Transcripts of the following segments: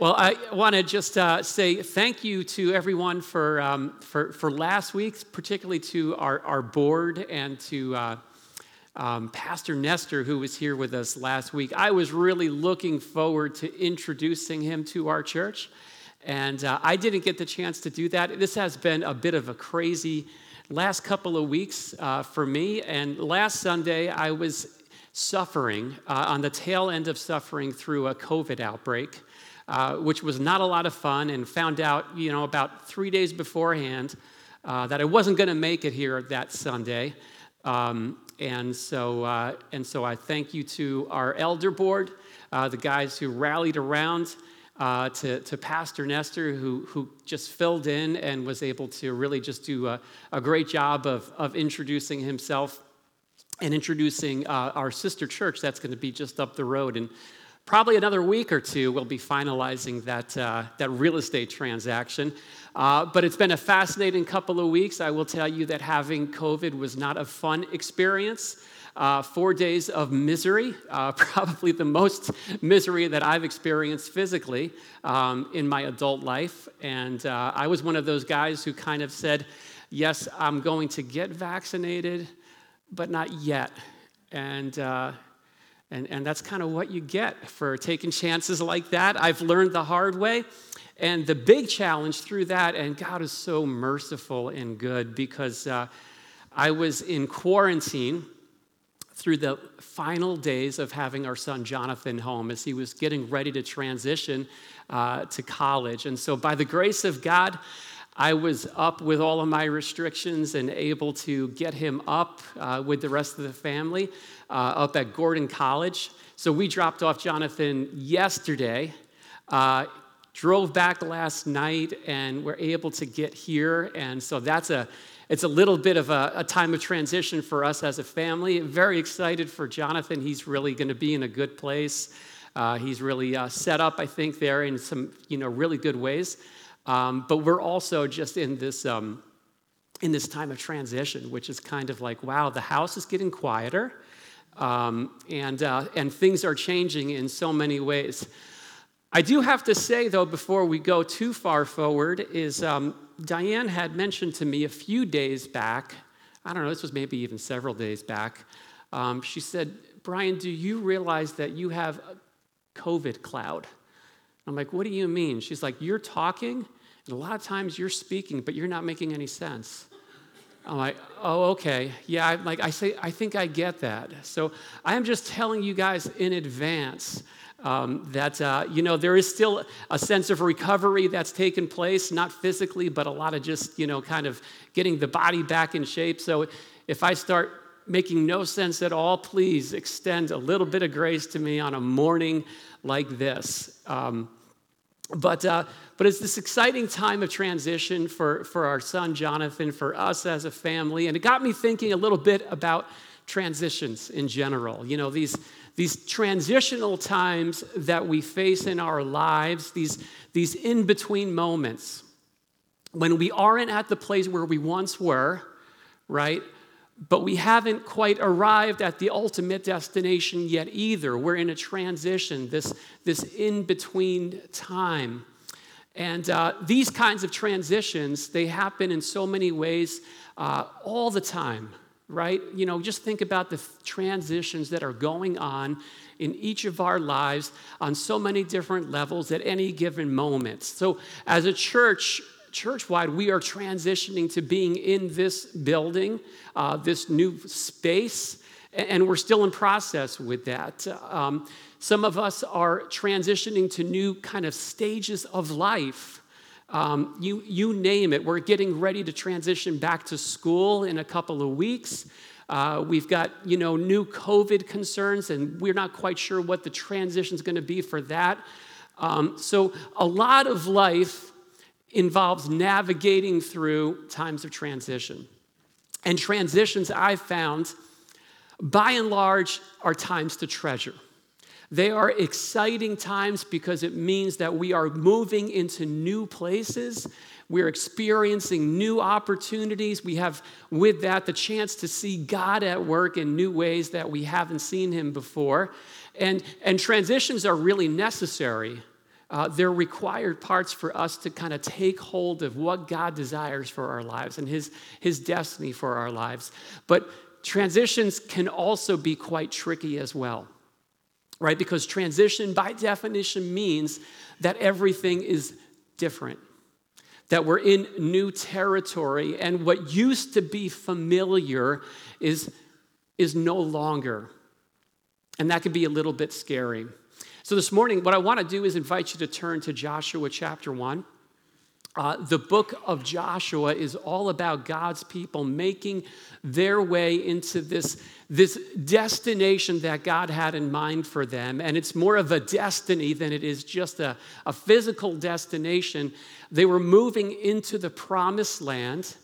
Well, I want to just uh, say thank you to everyone for, um, for, for last week, particularly to our, our board and to uh, um, Pastor Nestor, who was here with us last week. I was really looking forward to introducing him to our church, and uh, I didn't get the chance to do that. This has been a bit of a crazy last couple of weeks uh, for me, and last Sunday I was suffering, uh, on the tail end of suffering through a COVID outbreak. Uh, which was not a lot of fun, and found out, you know, about three days beforehand uh, that I wasn't going to make it here that Sunday. Um, and so, uh, and so I thank you to our elder board, uh, the guys who rallied around, uh, to, to Pastor Nestor, who, who just filled in and was able to really just do a, a great job of, of introducing himself and introducing our sister church that's going to be just up the road. And probably another week or two, we'll be finalizing that, uh, that real estate transaction. Uh, but it's been a fascinating couple of weeks. I will tell you that having COVID was not a fun experience. Uh, four days of misery, uh, probably the most misery that I've experienced physically um, in my adult life. And uh, I was one of those guys who kind of said, Yes, I'm going to get vaccinated, but not yet. And uh, and, and that's kind of what you get for taking chances like that. I've learned the hard way. And the big challenge through that, and God is so merciful and good because uh, I was in quarantine through the final days of having our son Jonathan home as he was getting ready to transition uh, to college. And so, by the grace of God, I was up with all of my restrictions and able to get him up uh, with the rest of the family uh, up at Gordon College. So we dropped off Jonathan yesterday, uh, drove back last night, and we're able to get here. And so that's a it's a little bit of a, a time of transition for us as a family. Very excited for Jonathan. He's really going to be in a good place. Uh, he's really uh, set up, I think, there in some you know really good ways. Um, but we're also just in this, um, in this time of transition, which is kind of like, wow, the house is getting quieter, um, and, uh, and things are changing in so many ways. I do have to say, though, before we go too far forward, is um, Diane had mentioned to me a few days back, I don't know, this was maybe even several days back. Um, she said, Brian, do you realize that you have a COVID cloud? I'm like, what do you mean? She's like, you're talking and a lot of times you're speaking, but you're not making any sense. I'm like, oh, okay. Yeah, I'm like I say, I think I get that. So I am just telling you guys in advance um, that, uh, you know, there is still a sense of recovery that's taken place, not physically, but a lot of just, you know, kind of getting the body back in shape. So if I start making no sense at all, please extend a little bit of grace to me on a morning like this. Um, but, uh, but it's this exciting time of transition for, for our son Jonathan, for us as a family. And it got me thinking a little bit about transitions in general. You know, these, these transitional times that we face in our lives, these, these in between moments, when we aren't at the place where we once were, right? But we haven't quite arrived at the ultimate destination yet either. We're in a transition, this, this in between time. And uh, these kinds of transitions, they happen in so many ways uh, all the time, right? You know, just think about the transitions that are going on in each of our lives on so many different levels at any given moment. So, as a church, church wide, we are transitioning to being in this building, uh, this new space, and we're still in process with that. Um, some of us are transitioning to new kind of stages of life. Um, you, you name it. We're getting ready to transition back to school in a couple of weeks. Uh, we've got, you know, new COVID concerns, and we're not quite sure what the transition is going to be for that. Um, so, a lot of life involves navigating through times of transition. And transitions, I've found, by and large, are times to treasure. They are exciting times because it means that we are moving into new places. We're experiencing new opportunities. We have, with that, the chance to see God at work in new ways that we haven't seen Him before. And, and transitions are really necessary uh, they're required parts for us to kind of take hold of what God desires for our lives and His, His destiny for our lives. But transitions can also be quite tricky as well, right? Because transition, by definition, means that everything is different, that we're in new territory, and what used to be familiar is, is no longer. And that can be a little bit scary. So, this morning, what I want to do is invite you to turn to Joshua chapter 1. Uh, the book of Joshua is all about God's people making their way into this, this destination that God had in mind for them. And it's more of a destiny than it is just a, a physical destination. They were moving into the promised land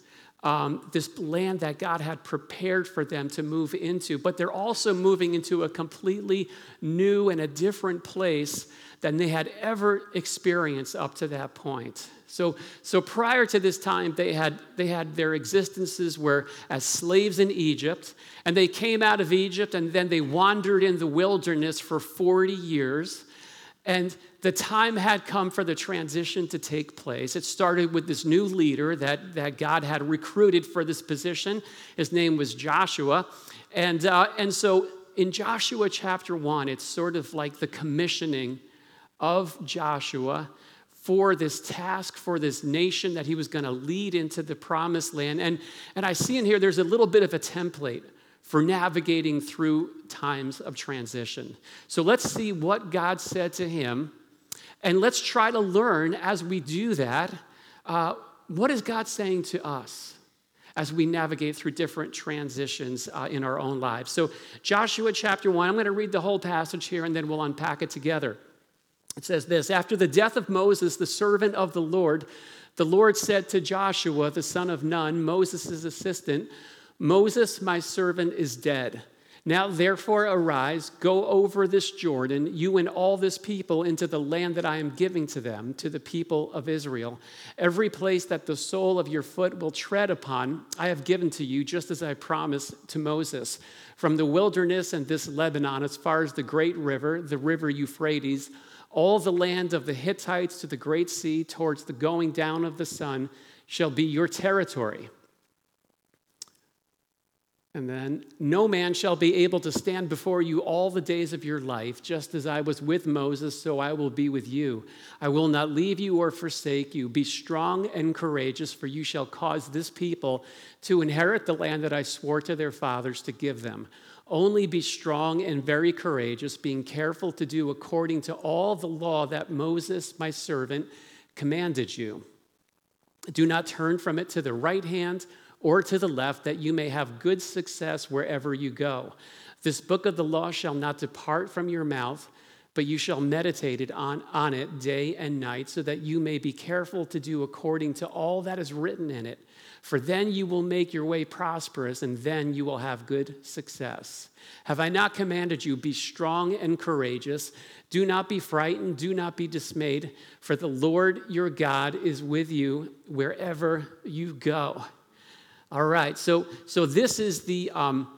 um, this land that God had prepared for them to move into, but they're also moving into a completely new and a different place than they had ever experienced up to that point. So, so prior to this time, they had, they had their existences were as slaves in Egypt, and they came out of Egypt and then they wandered in the wilderness for 40 years. And the time had come for the transition to take place. It started with this new leader that, that God had recruited for this position. His name was Joshua. And, uh, and so in Joshua chapter 1, it's sort of like the commissioning of Joshua for this task, for this nation that he was going to lead into the promised land. And, and I see in here there's a little bit of a template for navigating through times of transition. So let's see what God said to him, and let's try to learn as we do that uh, what is God saying to us as we navigate through different transitions uh, in our own lives. So, Joshua chapter 1, I'm going to read the whole passage here and then we'll unpack it together. It says this After the death of Moses, the servant of the Lord, the Lord said to Joshua, the son of Nun, Moses' assistant, Moses, my servant, is dead. Now, therefore, arise, go over this Jordan, you and all this people, into the land that I am giving to them, to the people of Israel. Every place that the sole of your foot will tread upon, I have given to you, just as I promised to Moses. From the wilderness and this Lebanon, as far as the great river, the river Euphrates, all the land of the Hittites to the great sea, towards the going down of the sun, shall be your territory. And then, no man shall be able to stand before you all the days of your life, just as I was with Moses, so I will be with you. I will not leave you or forsake you. Be strong and courageous, for you shall cause this people to inherit the land that I swore to their fathers to give them. Only be strong and very courageous, being careful to do according to all the law that Moses, my servant, commanded you. Do not turn from it to the right hand or to the left, that you may have good success wherever you go. This book of the law shall not depart from your mouth, but you shall meditate it on, on it day and night, so that you may be careful to do according to all that is written in it. For then you will make your way prosperous, and then you will have good success. Have I not commanded you, be strong and courageous? Do not be frightened, do not be dismayed, for the Lord your God is with you wherever you go. All right, so, so this, is the, um,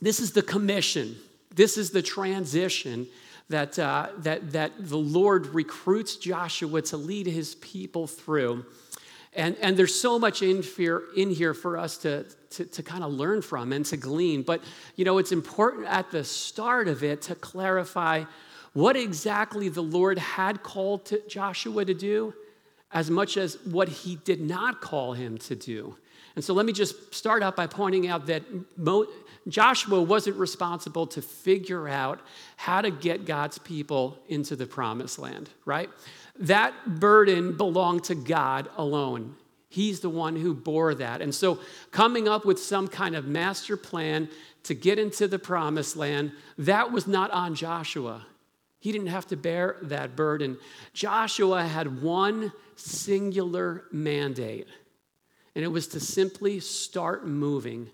this is the commission, this is the transition that, uh, that, that the Lord recruits Joshua to lead his people through. And, and there's so much in, fear, in here for us to, to, to kind of learn from and to glean. But, you know, it's important at the start of it to clarify what exactly the Lord had called to Joshua to do as much as what he did not call him to do. And so let me just start out by pointing out that Mo- Joshua wasn't responsible to figure out how to get God's people into the promised land, right? That burden belonged to God alone. He's the one who bore that. And so coming up with some kind of master plan to get into the promised land, that was not on Joshua. He didn't have to bear that burden. Joshua had one singular mandate and it was to simply start moving.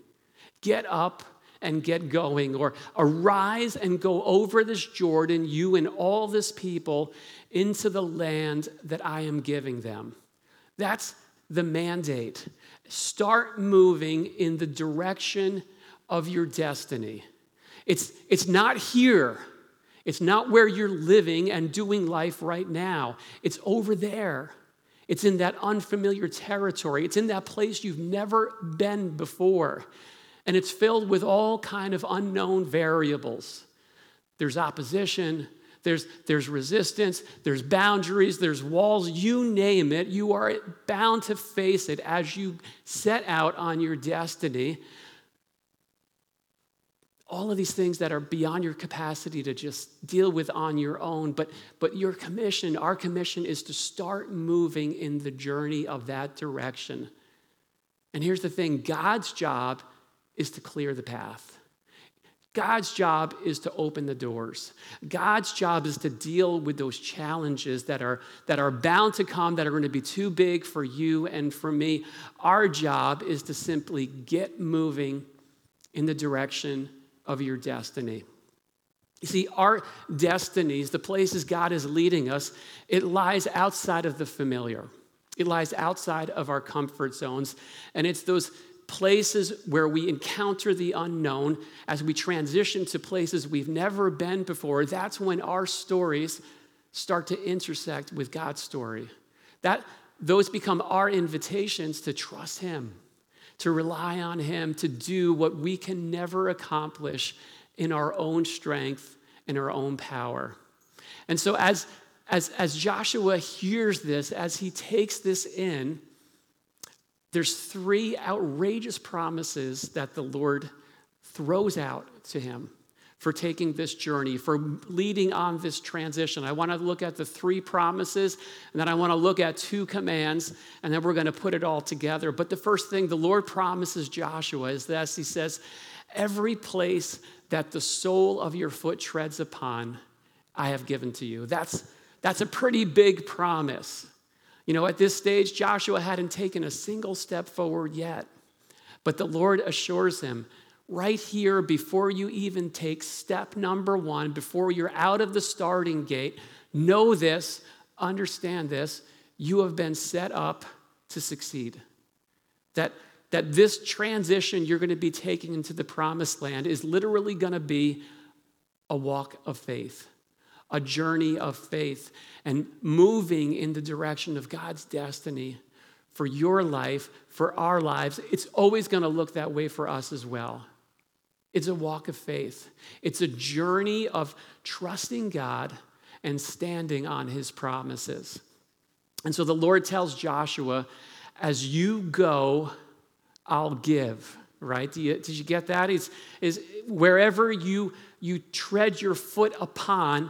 Get up and get going, or arise and go over this Jordan, you and all this people, into the land that I am giving them. That's the mandate. Start moving in the direction of your destiny. It's, it's not here, It's not where you're living and doing life right now. It's over there. It's in that unfamiliar territory. It's in that place you've never been before. And it's filled with all kind of unknown variables. There's opposition, there's, there's resistance, there's boundaries, there's walls, you name it. You are bound to face it as you set out on your destiny. All of these things that are beyond your capacity to just deal with on your own. But, but your commission, our commission, is to start moving in the journey of that direction. And here's the thing God's job is to clear the path. God's job is to open the doors. God's job is to deal with those challenges that are, that are bound to come, that are going to be too big for you and for me. Our job is to simply get moving in the direction of your destiny. You see, our destinies, the places God is leading us, it lies outside of the familiar. It lies outside of our comfort zones. And it's those places where we encounter the unknown, as we transition to places we've never been before, that's when our stories start to intersect with God's story. That, those become our invitations to trust Him, to rely on Him, to do what we can never accomplish in our own strength, in our own power. And so, as, as, as Joshua hears this, as he takes this in, there's three outrageous promises that the Lord throws out to him for taking this journey, for leading on this transition. I want to look at the three promises, and then I want to look at two commands, and then we're going to put it all together. But the first thing the Lord promises Joshua is this He says, Every place that the sole of your foot treads upon, I have given to you. That's, that's a pretty big promise. You know, at this stage, Joshua hadn't taken a single step forward yet. But the Lord assures him, right here, before you even take step number one, before you're out of the starting gate, know this, understand this, you have been set up to succeed. That, that this transition you're going to be taking into the promised land is literally going to be a walk of faith a journey of faith and moving in the direction of God's destiny for your life, for our lives. It's always going to look that way for us as well. It's a walk of faith, it's a journey of trusting God and standing on his promises. And so the Lord tells Joshua, as you go, I'll give, right? You, did you get that? Is, is wherever you, you tread your foot upon,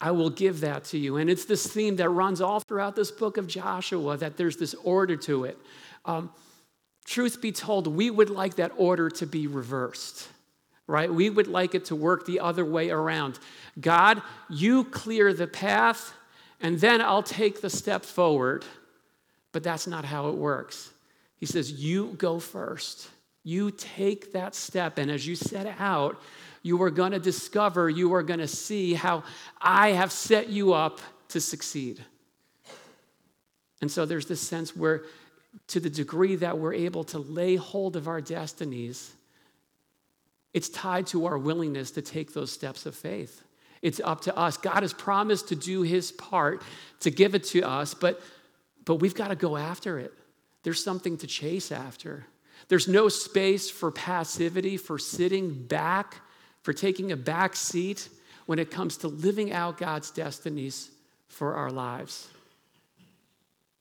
I will give that to you. And it's this theme that runs all throughout this book of Joshua that there's this order to it. Um, truth be told, we would like that order to be reversed, right? We would like it to work the other way around. God, you clear the path, and then I'll take the step forward. But that's not how it works. He says, You go first. You take that step. And as you set out, you are going to discover, you are going to see how I have set you up to succeed. And so there's this sense where, to the degree that we're able to lay hold of our destinies, it's tied to our willingness to take those steps of faith. It's up to us. God has promised to do his part to give it to us, but, but we've got to go after it. There's something to chase after. There's no space for passivity, for sitting back for taking a back seat when it comes to living out God's destinies for our lives.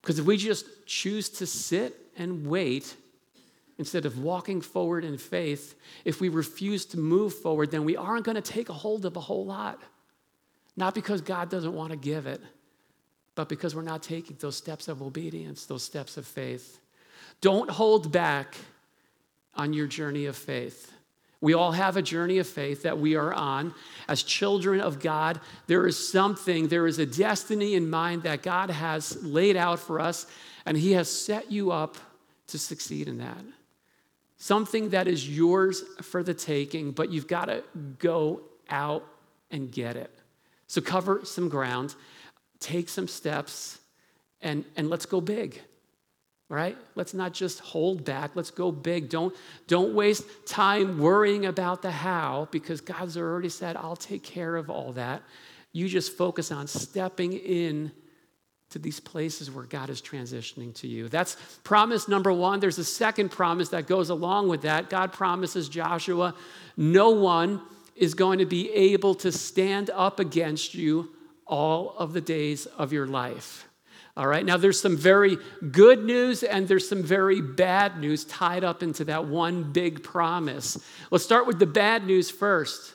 Because if we just choose to sit and wait instead of walking forward in faith, if we refuse to move forward, then we aren't going to take a hold of a whole lot. Not because God doesn't want to give it, but because we're not taking those steps of obedience, those steps of faith. Don't hold back on your journey of faith. We all have a journey of faith that we are on. As children of God, there is something, there is a destiny in mind that God has laid out for us, and He has set you up to succeed in that. Something that is yours for the taking, but you've got to go out and get it. So cover some ground, take some steps, and, and let's go big. right? Let's not just hold back. Let's go big. Don't, don't waste time worrying about the how because God's already said, I'll take care of all that. You just focus on stepping in to these places where God is transitioning to you. That's promise number one. There's a second promise that goes along with that. God promises Joshua, no one is going to be able to stand up against you all of the days of your life. All right, now there's some very good news and there's some very bad news tied up into that one big promise. Let's start with the bad news first.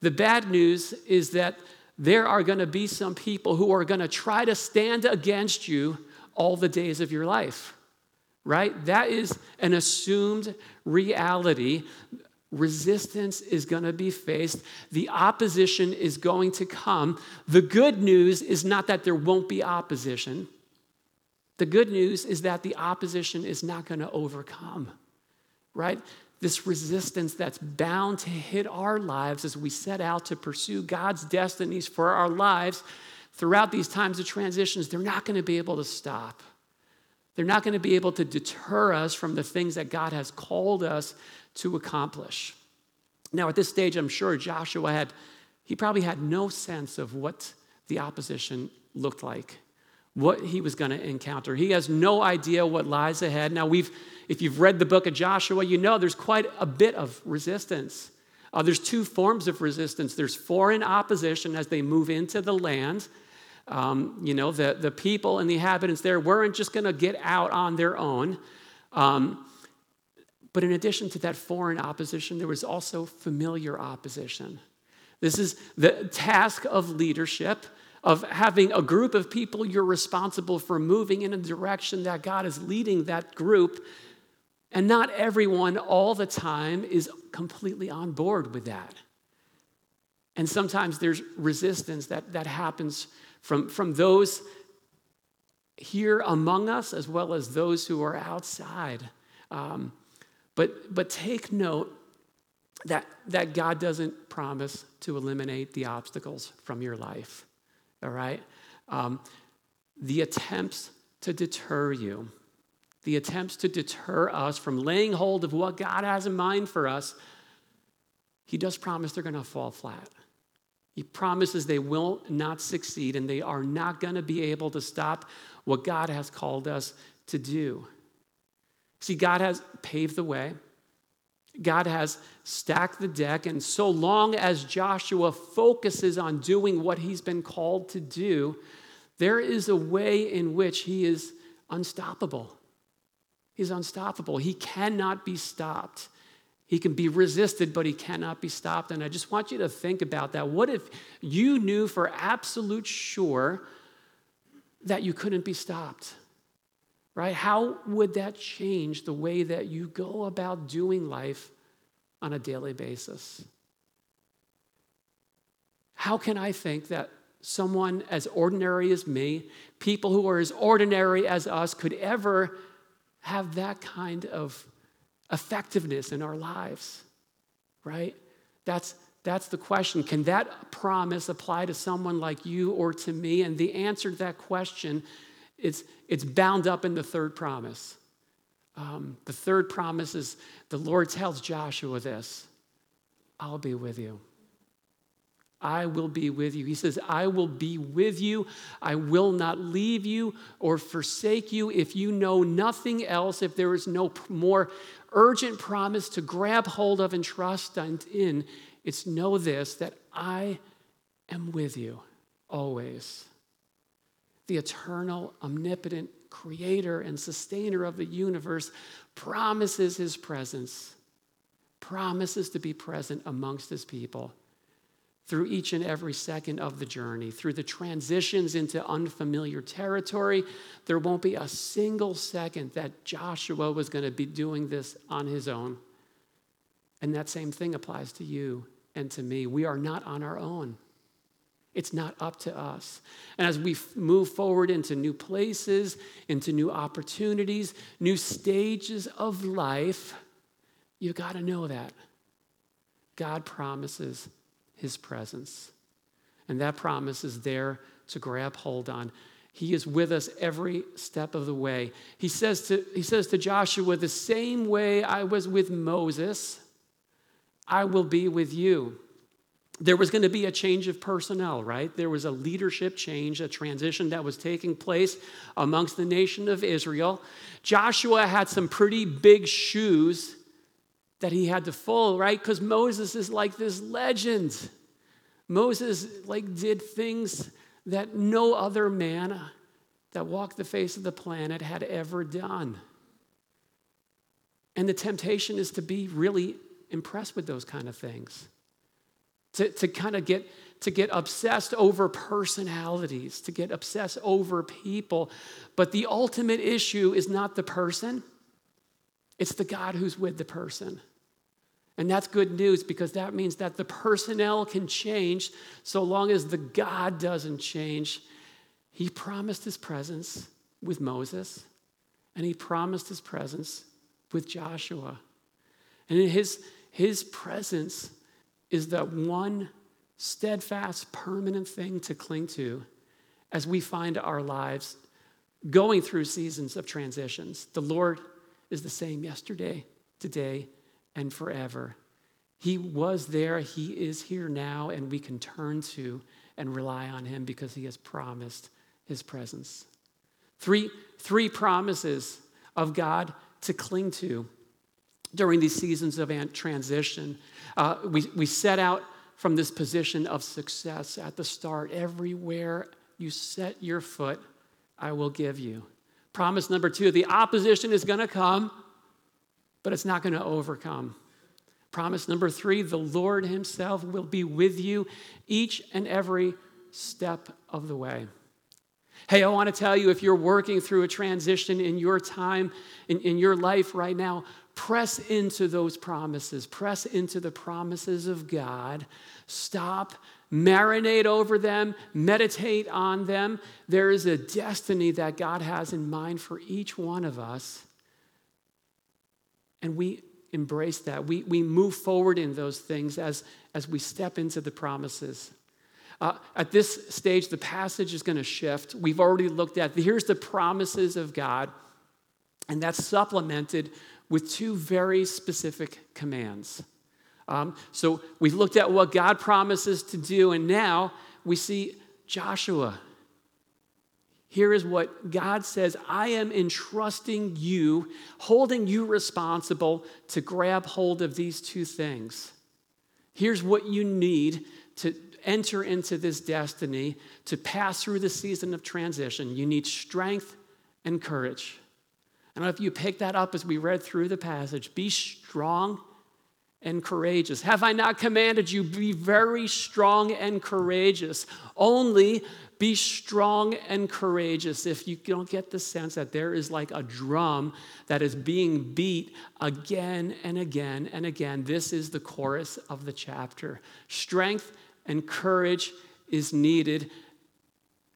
The bad news is that there are going to be some people who are going to try to stand against you all the days of your life, right? That is an assumed reality. Resistance is going to be faced. The opposition is going to come. The good news is not that there won't be opposition. The good news is that the opposition is not going to overcome, right? This resistance that's bound to hit our lives as we set out to pursue God's destinies for our lives throughout these times of transitions, they're not going to be able to stop. They're not going to be able to deter us from the things that God has called us to accomplish. Now, at this stage, I'm sure Joshua had, he probably had no sense of what the opposition looked like, what he was going to encounter. He has no idea what lies ahead. Now, we've, if you've read the book of Joshua, you know there's quite a bit of resistance. Uh, there's two forms of resistance there's foreign opposition as they move into the land. Um, you know, the, the people and the inhabitants there weren't just going to get out on their own. Um, but in addition to that foreign opposition, there was also familiar opposition. This is the task of leadership, of having a group of people you're responsible for moving in a direction that God is leading that group. And not everyone all the time is completely on board with that. And sometimes there's resistance that, that happens from, from those here among us as well as those who are outside. Um, but, but take note that, that God doesn't promise to eliminate the obstacles from your life, all right? Um, the attempts to deter you, the attempts to deter us from laying hold of what God has in mind for us, He does promise they're going to fall flat. He promises they will not succeed and they are not going to be able to stop what God has called us to do. See, God has paved the way. God has stacked the deck, and so long as Joshua focuses on doing what he's been called to do, there is a way in which he is unstoppable. He's unstoppable. He cannot be stopped. He can be resisted, but he cannot be stopped. And I just want you to think about that. What if you knew for absolute sure that you couldn't be stopped? Right? How would that change the way that you go about doing life on a daily basis? How can I think that someone as ordinary as me, people who are as ordinary as us, could ever have that kind of effectiveness in our lives, right? That's, that's the question. Can that promise apply to someone like you or to me? And the answer to that question it's, it's bound up in the third promise. Um, the third promise is the Lord tells Joshua this I'll be with you. I will be with you. He says, I will be with you. I will not leave you or forsake you. If you know nothing else, if there is no more urgent promise to grab hold of and trust in, it's know this that I am with you always the eternal, omnipotent creator and sustainer of the universe, promises his presence, promises to be present amongst his people through each and every second of the journey, through the transitions into unfamiliar territory. There won't be a single second that Joshua was going to be doing this on his own. And that same thing applies to you and to me. We are not on our own. It's not up to us. And as we move forward into new places, into new opportunities, new stages of life, you got to know that God promises his presence. And that promise is there to grab hold on. He is with us every step of the way. He says to, he says to Joshua, The same way I was with Moses, I will be with you. There was going to be a change of personnel, right? There was a leadership change, a transition that was taking place amongst the nation of Israel. Joshua had some pretty big shoes that he had to fill, right? Because Moses is like this legend. Moses like did things that no other man that walked the face of the planet had ever done. And the temptation is to be really impressed with those kind of things. To, to kind of get to get obsessed over personalities, to get obsessed over people. But the ultimate issue is not the person, it's the God who's with the person. And that's good news because that means that the personnel can change so long as the God doesn't change. He promised his presence with Moses, and he promised his presence with Joshua. And in his, his presence is the one steadfast, permanent thing to cling to as we find our lives going through seasons of transitions. The Lord is the same yesterday, today, and forever. He was there, He is here now, and we can turn to and rely on Him because He has promised His presence. Three, three promises of God to cling to during these seasons of transition. Uh, we, we set out from this position of success at the start. Everywhere you set your foot, I will give you. Promise number two the opposition is going to come, but it's not going to overcome. Promise number three the Lord Himself will be with you each and every step of the way. Hey, I want to tell you if you're working through a transition in your time, in, in your life right now, press into those promises. Press into the promises of God. Stop, marinate over them, meditate on them. There is a destiny that God has in mind for each one of us. And we embrace that. We, we move forward in those things as, as we step into the promises. Uh, at this stage, the passage is going to shift. We've already looked at here's the promises of God, and that's supplemented with two very specific commands. Um, so we've looked at what God promises to do, and now we see Joshua here is what God says I am entrusting you, holding you responsible to grab hold of these two things. Here's what you need to enter into this destiny, to pass through the season of transition. You need strength and courage. I don't know if you picked that up as we read through the passage. Be strong and courageous. Have I not commanded you? Be very strong and courageous. Only be strong and courageous. If you don't get the sense that there is like a drum that is being beat again and again and again, this is the chorus of the chapter. Strength and courage is needed,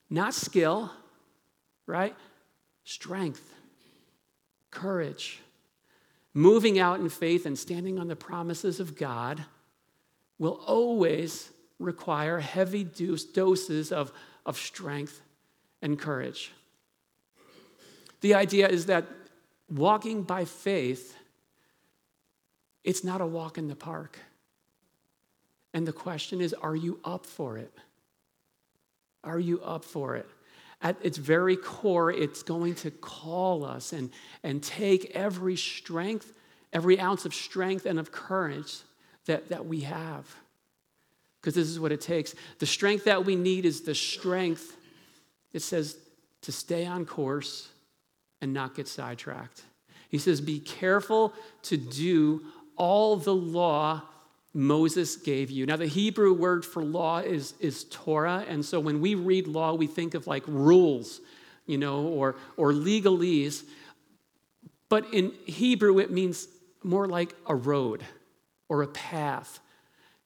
not skill, right? Strength, courage. Moving out in faith and standing on the promises of God will always require heavy doses of of strength and courage. The idea is that walking by faith, it's not a walk in the park. And the question is are you up for it? Are you up for it? At its very core, it's going to call us and, and take every strength, every ounce of strength and of courage that, that we have because this is what it takes. The strength that we need is the strength, it says, to stay on course and not get sidetracked. He says, Be careful to do all the law Moses gave you. Now, the Hebrew word for law is, is Torah. And so when we read law, we think of like rules, you know, or, or legalese. But in Hebrew, it means more like a road or a path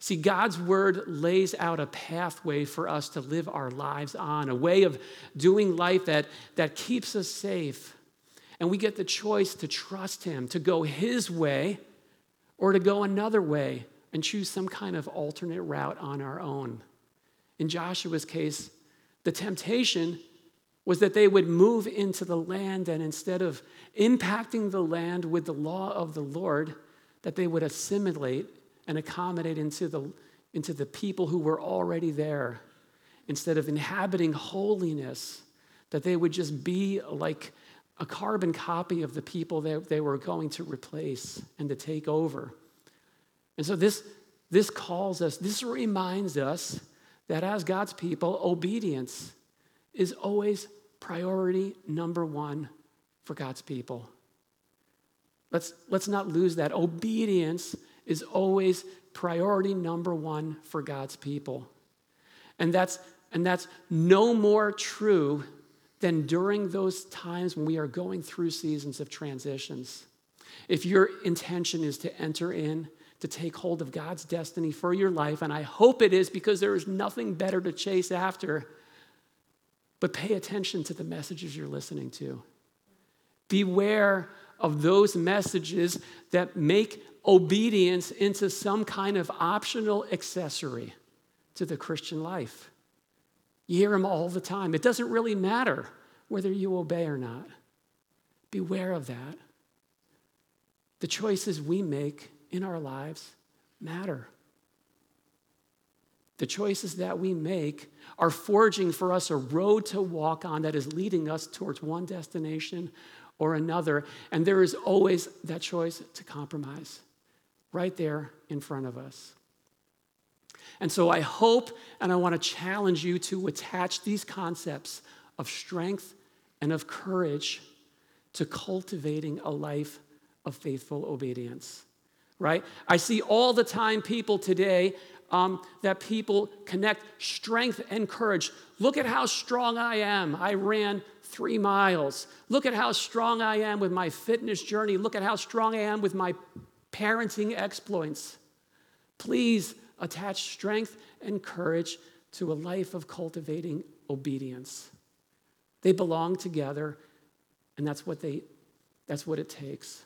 See, God's word lays out a pathway for us to live our lives on, a way of doing life that, that keeps us safe. And we get the choice to trust Him, to go His way, or to go another way and choose some kind of alternate route on our own. In Joshua's case, the temptation was that they would move into the land and instead of impacting the land with the law of the Lord, that they would assimilate and accommodate into the, into the people who were already there. Instead of inhabiting holiness, that they would just be like a carbon copy of the people that they were going to replace and to take over. And so this, this calls us, this reminds us that as God's people, obedience is always priority number one for God's people. Let's, let's not lose that. Obedience is always priority number one for God's people. And that's, and that's no more true than during those times when we are going through seasons of transitions. If your intention is to enter in, to take hold of God's destiny for your life, and I hope it is because there is nothing better to chase after but pay attention to the messages you're listening to. Beware of those messages that make obedience into some kind of optional accessory to the Christian life. You hear them all the time. It doesn't really matter whether you obey or not. Beware of that. The choices we make in our lives matter. The choices that we make are forging for us a road to walk on that is leading us towards one destination or another. And there is always that choice to compromise right there in front of us. And so I hope and I want to challenge you to attach these concepts of strength and of courage to cultivating a life of faithful obedience. Right? I see all the time people today um, that people connect strength and courage. Look at how strong I am. I ran three miles. Look at how strong I am with my fitness journey. Look at how strong I am with my parenting exploits. Please attach strength and courage to a life of cultivating obedience. They belong together, and that's what they that's what it takes.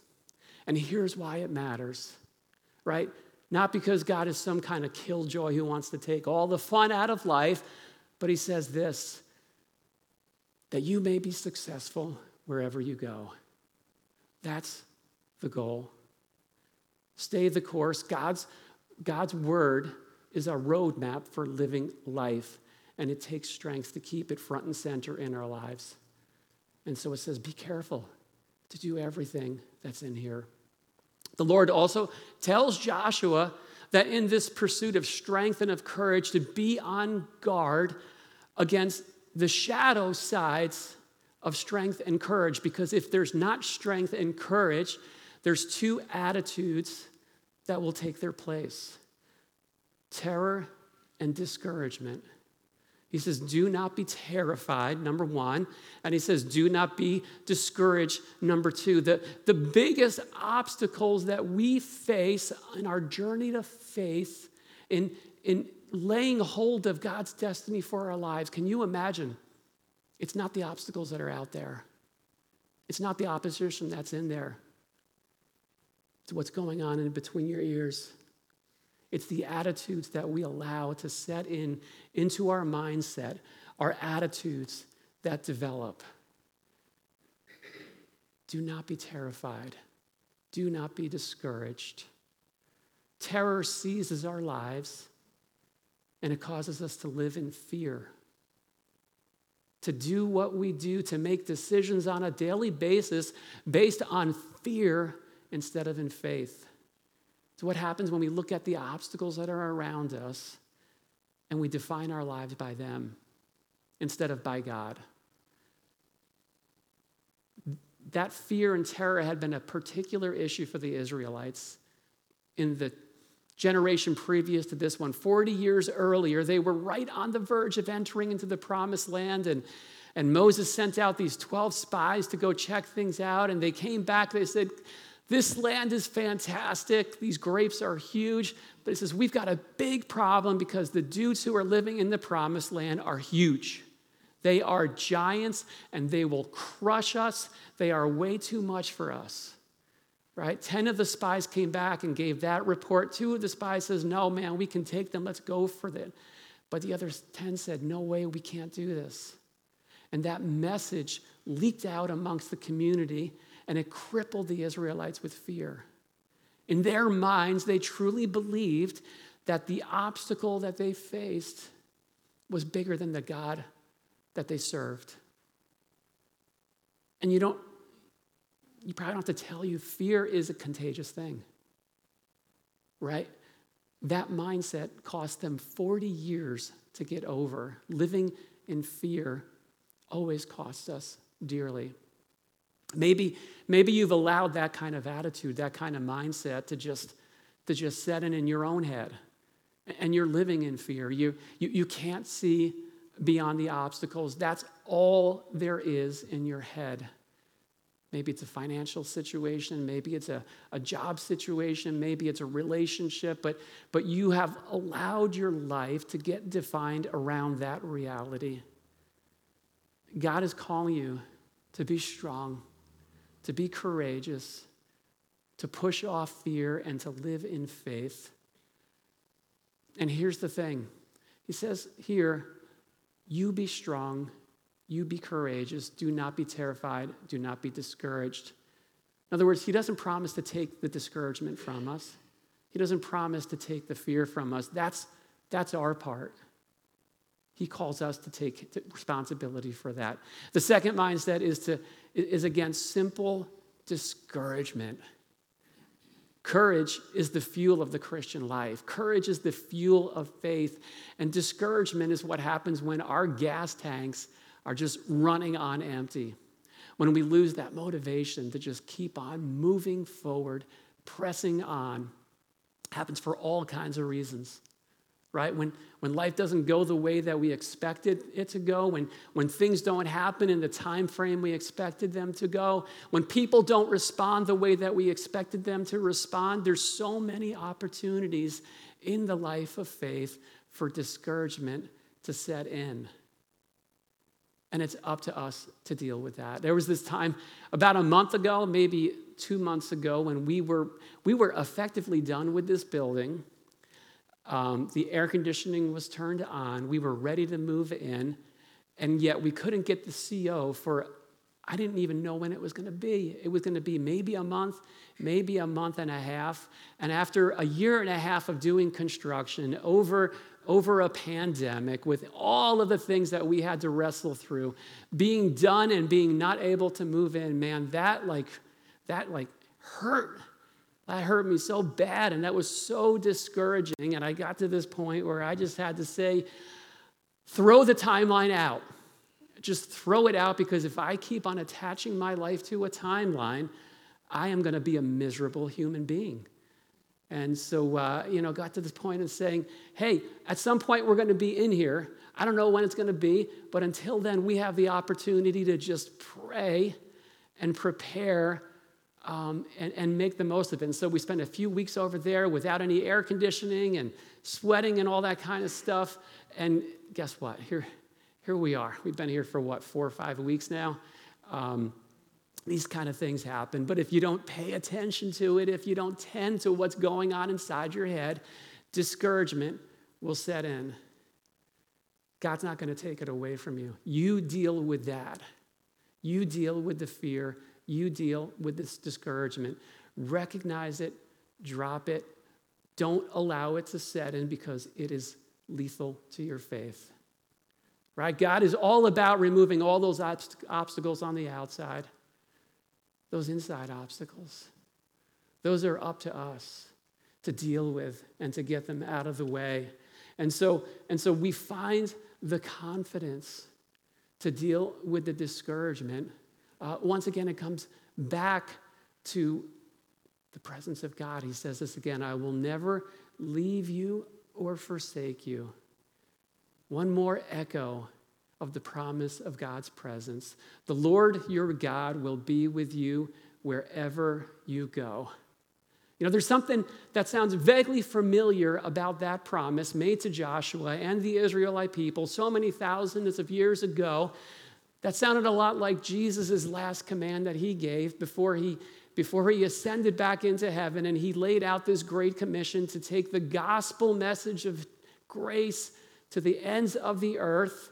And here's why it matters. Right? Not because God is some kind of killjoy who wants to take all the fun out of life, but he says this that you may be successful wherever you go. That's the goal. Stay the course. God's, God's word is a roadmap for living life, and it takes strength to keep it front and center in our lives. And so it says, be careful to do everything that's in here. The Lord also tells Joshua that in this pursuit of strength and of courage to be on guard against the shadow sides of strength and courage because if there's not strength and courage there's two attitudes that will take their place terror and discouragement he says, Do not be terrified, number one. And he says, Do not be discouraged, number two. The, the biggest obstacles that we face in our journey to faith, in, in laying hold of God's destiny for our lives, can you imagine? It's not the obstacles that are out there, it's not the opposition that's in there. It's what's going on in between your ears. It's the attitudes that we allow to set in into our mindset, our attitudes that develop. Do not be terrified. Do not be discouraged. Terror seizes our lives and it causes us to live in fear. To do what we do, to make decisions on a daily basis based on fear instead of in faith. It's what happens when we look at the obstacles that are around us and we define our lives by them instead of by God. That fear and terror had been a particular issue for the Israelites in the generation previous to this one. 40 years earlier, they were right on the verge of entering into the promised land, and, and Moses sent out these 12 spies to go check things out, and they came back. They said, this land is fantastic. These grapes are huge. But he says, We've got a big problem because the dudes who are living in the promised land are huge. They are giants and they will crush us. They are way too much for us. Right? 10 of the spies came back and gave that report. Two of the spies says, "No, man, we can take them. Let's go for it." But the other 10 said, "No way, we can't do this." And that message leaked out amongst the community and it crippled the Israelites with fear. In their minds, they truly believed that the obstacle that they faced was bigger than the God that they served. And you don't, you probably don't have to tell you, fear is a contagious thing, right? That mindset cost them 40 years to get over. Living in fear always costs us dearly. Maybe, maybe you've allowed that kind of attitude, that kind of mindset to just, to just set in in your own head. And you're living in fear. You, you, you can't see beyond the obstacles. That's all there is in your head. Maybe it's a financial situation, maybe it's a, a job situation, maybe it's a relationship, but, but you have allowed your life to get defined around that reality. God is calling you to be strong, to be courageous, to push off fear, and to live in faith. And here's the thing He says here, you be strong, you be courageous, do not be terrified, do not be discouraged. In other words, He doesn't promise to take the discouragement from us, He doesn't promise to take the fear from us. That's, that's our part. He calls us to take responsibility for that. The second mindset is, to, is against simple discouragement. Courage is the fuel of the Christian life. Courage is the fuel of faith. And discouragement is what happens when our gas tanks are just running on empty. When we lose that motivation to just keep on moving forward, pressing on, happens for all kinds of reasons right? When, when life doesn't go the way that we expected it to go, when, when things don't happen in the time frame we expected them to go, when people don't respond the way that we expected them to respond, there's so many opportunities in the life of faith for discouragement to set in. And it's up to us to deal with that. There was this time about a month ago, maybe two months ago, when we were, we were effectively done with this building um, the air conditioning was turned on. We were ready to move in, and yet we couldn't get the CO for, I didn't even know when it was going to be. It was going to be maybe a month, maybe a month and a half. And after a year and a half of doing construction over, over a pandemic, with all of the things that we had to wrestle through, being done and being not able to move in, man, that like, that like hurt that hurt me so bad, and that was so discouraging. And I got to this point where I just had to say, throw the timeline out. Just throw it out because if I keep on attaching my life to a timeline, I am going to be a miserable human being. And so, uh, you know, got to this point of saying, hey, at some point we're going to be in here. I don't know when it's going to be, but until then, we have the opportunity to just pray and prepare um, and, and make the most of it. And so we spent a few weeks over there without any air conditioning and sweating and all that kind of stuff. And guess what? Here, here we are. We've been here for what, four or five weeks now? Um, these kind of things happen. But if you don't pay attention to it, if you don't tend to what's going on inside your head, discouragement will set in. God's not going to take it away from you. You deal with that. You deal with the fear you deal with this discouragement. Recognize it, drop it, don't allow it to set in because it is lethal to your faith. Right? God is all about removing all those obstacles on the outside, those inside obstacles. Those are up to us to deal with and to get them out of the way. And so, and so we find the confidence to deal with the discouragement uh, once again, it comes back to the presence of God. He says this again I will never leave you or forsake you. One more echo of the promise of God's presence. The Lord your God will be with you wherever you go. You know, there's something that sounds vaguely familiar about that promise made to Joshua and the Israelite people so many thousands of years ago that sounded a lot like Jesus' last command that he gave before he, before he ascended back into heaven and he laid out this great commission to take the gospel message of grace to the ends of the earth.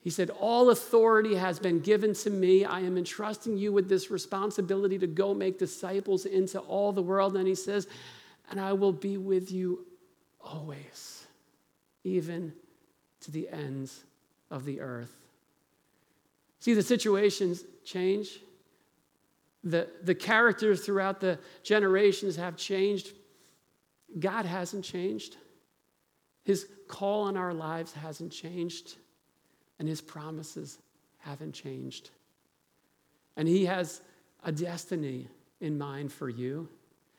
He said, All authority has been given to me. I am entrusting you with this responsibility to go make disciples into all the world. And he says, And I will be with you always, even to the ends of the earth. See, the situations change. The, the characters throughout the generations have changed. God hasn't changed. His call on our lives hasn't changed and his promises haven't changed. And he has a destiny in mind for you.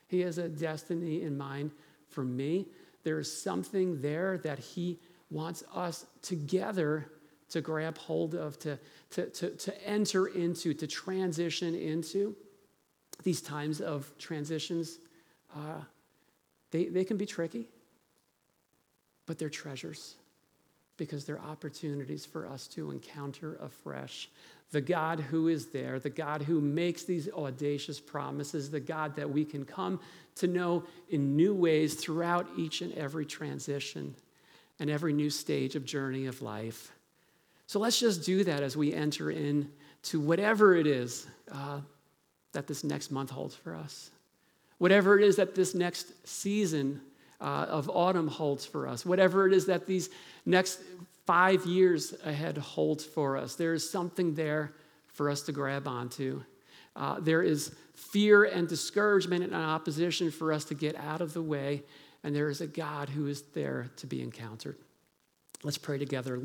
He has a destiny in mind for me. There is something there that he wants us together to grab hold of, to, to, to, to enter into, to transition into. These times of transitions, uh, they, they can be tricky, but they're treasures because they're opportunities for us to encounter afresh the God who is there, the God who makes these audacious promises, the God that we can come to know in new ways throughout each and every transition and every new stage of journey of life. So let's just do that as we enter in to whatever it is uh, that this next month holds for us, whatever it is that this next season uh, of autumn holds for us, whatever it is that these next five years ahead holds for us. There is something there for us to grab onto. Uh, there is fear and discouragement and opposition for us to get out of the way, and there is a God who is there to be encountered. Let's pray together. Lord,